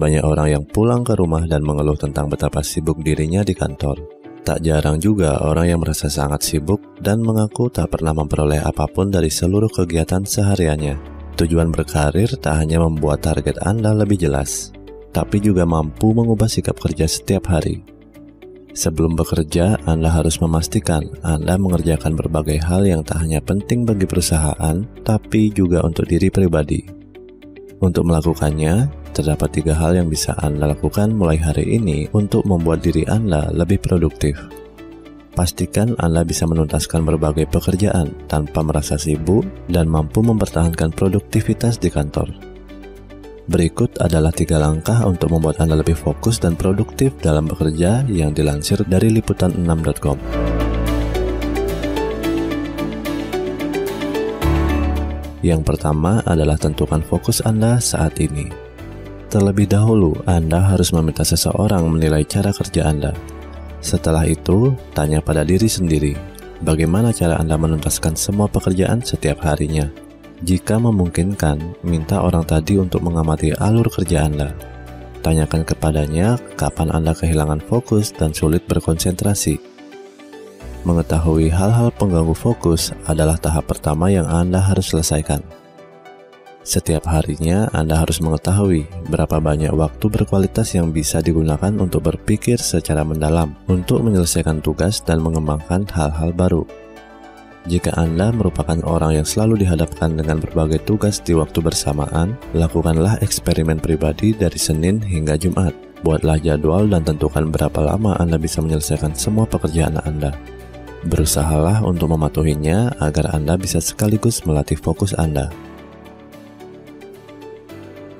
banyak orang yang pulang ke rumah dan mengeluh tentang betapa sibuk dirinya di kantor. Tak jarang juga orang yang merasa sangat sibuk dan mengaku tak pernah memperoleh apa pun dari seluruh kegiatan sehariannya. Tujuan berkarir tak hanya membuat target Anda lebih jelas, tapi juga mampu mengubah sikap kerja setiap hari. Sebelum bekerja, Anda harus memastikan Anda mengerjakan berbagai hal yang tak hanya penting bagi perusahaan, tapi juga untuk diri pribadi. Untuk melakukannya, terdapat tiga hal yang bisa Anda lakukan mulai hari ini untuk membuat diri Anda lebih produktif. Pastikan Anda bisa menuntaskan berbagai pekerjaan tanpa merasa sibuk dan mampu mempertahankan produktivitas di kantor. Berikut adalah tiga langkah untuk membuat Anda lebih fokus dan produktif dalam bekerja yang dilansir dari liputan6.com. Yang pertama adalah tentukan fokus Anda saat ini. Terlebih dahulu, Anda harus meminta seseorang menilai cara kerja Anda. Setelah itu, tanya pada diri sendiri, bagaimana cara Anda menuntaskan semua pekerjaan setiap harinya. Jika memungkinkan, minta orang tadi untuk mengamati alur kerja Anda. Tanyakan kepadanya kapan Anda kehilangan fokus dan sulit berkonsentrasi. Mengetahui hal-hal pengganggu fokus adalah tahap pertama yang Anda harus selesaikan. Setiap harinya, Anda harus mengetahui berapa banyak waktu berkualitas yang bisa digunakan untuk berpikir secara mendalam, untuk menyelesaikan tugas dan mengembangkan hal-hal baru. Jika Anda merupakan orang yang selalu dihadapkan dengan berbagai tugas di waktu bersamaan, lakukanlah eksperimen pribadi dari Senin hingga Jumat. Buatlah jadwal dan tentukan berapa lama Anda bisa menyelesaikan semua pekerjaan Anda. Berusahalah untuk mematuhinya agar Anda bisa sekaligus melatih fokus Anda.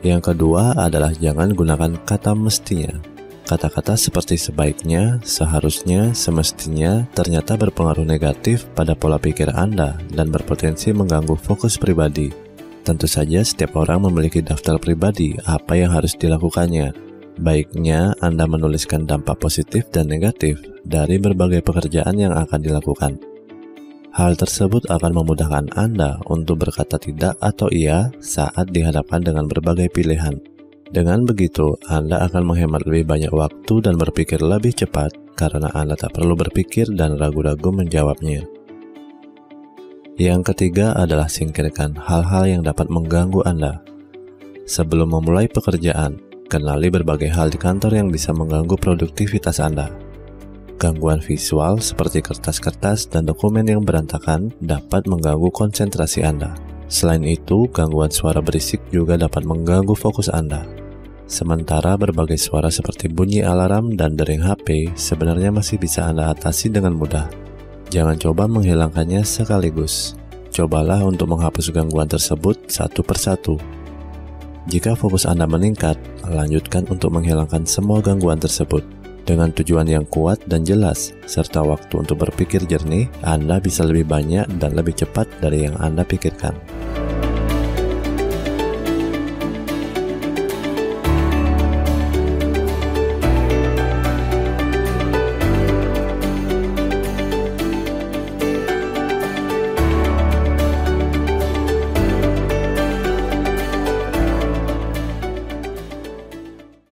Yang kedua adalah jangan gunakan kata mestinya. Kata-kata seperti sebaiknya, seharusnya, semestinya ternyata berpengaruh negatif pada pola pikir Anda dan berpotensi mengganggu fokus pribadi. Tentu saja setiap orang memiliki daftar pribadi apa yang harus dilakukannya. Baiknya Anda menuliskan dampak positif dan negatif dari berbagai pekerjaan yang akan dilakukan. Hal tersebut akan memudahkan Anda untuk berkata tidak atau iya saat dihadapkan dengan berbagai pilihan. Dengan begitu, Anda akan menghemat lebih banyak waktu dan berpikir lebih cepat karena Anda tak perlu berpikir dan ragu-ragu menjawabnya. Yang ketiga adalah singkirkan hal-hal yang dapat mengganggu Anda. Sebelum memulai pekerjaan, kenali berbagai hal di kantor yang bisa mengganggu produktivitas Anda. Gangguan visual seperti kertas-kertas dan dokumen yang berantakan dapat mengganggu konsentrasi Anda. Selain itu, gangguan suara berisik juga dapat mengganggu fokus Anda. Sementara berbagai suara seperti bunyi alarm dan dering HP sebenarnya masih bisa Anda atasi dengan mudah. Jangan coba menghilangkannya sekaligus. Cobalah untuk menghapus gangguan tersebut satu persatu. Jika fokus Anda meningkat, lanjutkan untuk menghilangkan semua gangguan tersebut. Dengan tujuan yang kuat dan jelas, serta waktu untuk berpikir jernih, Anda bisa lebih banyak dan lebih cepat dari yang Anda pikirkan.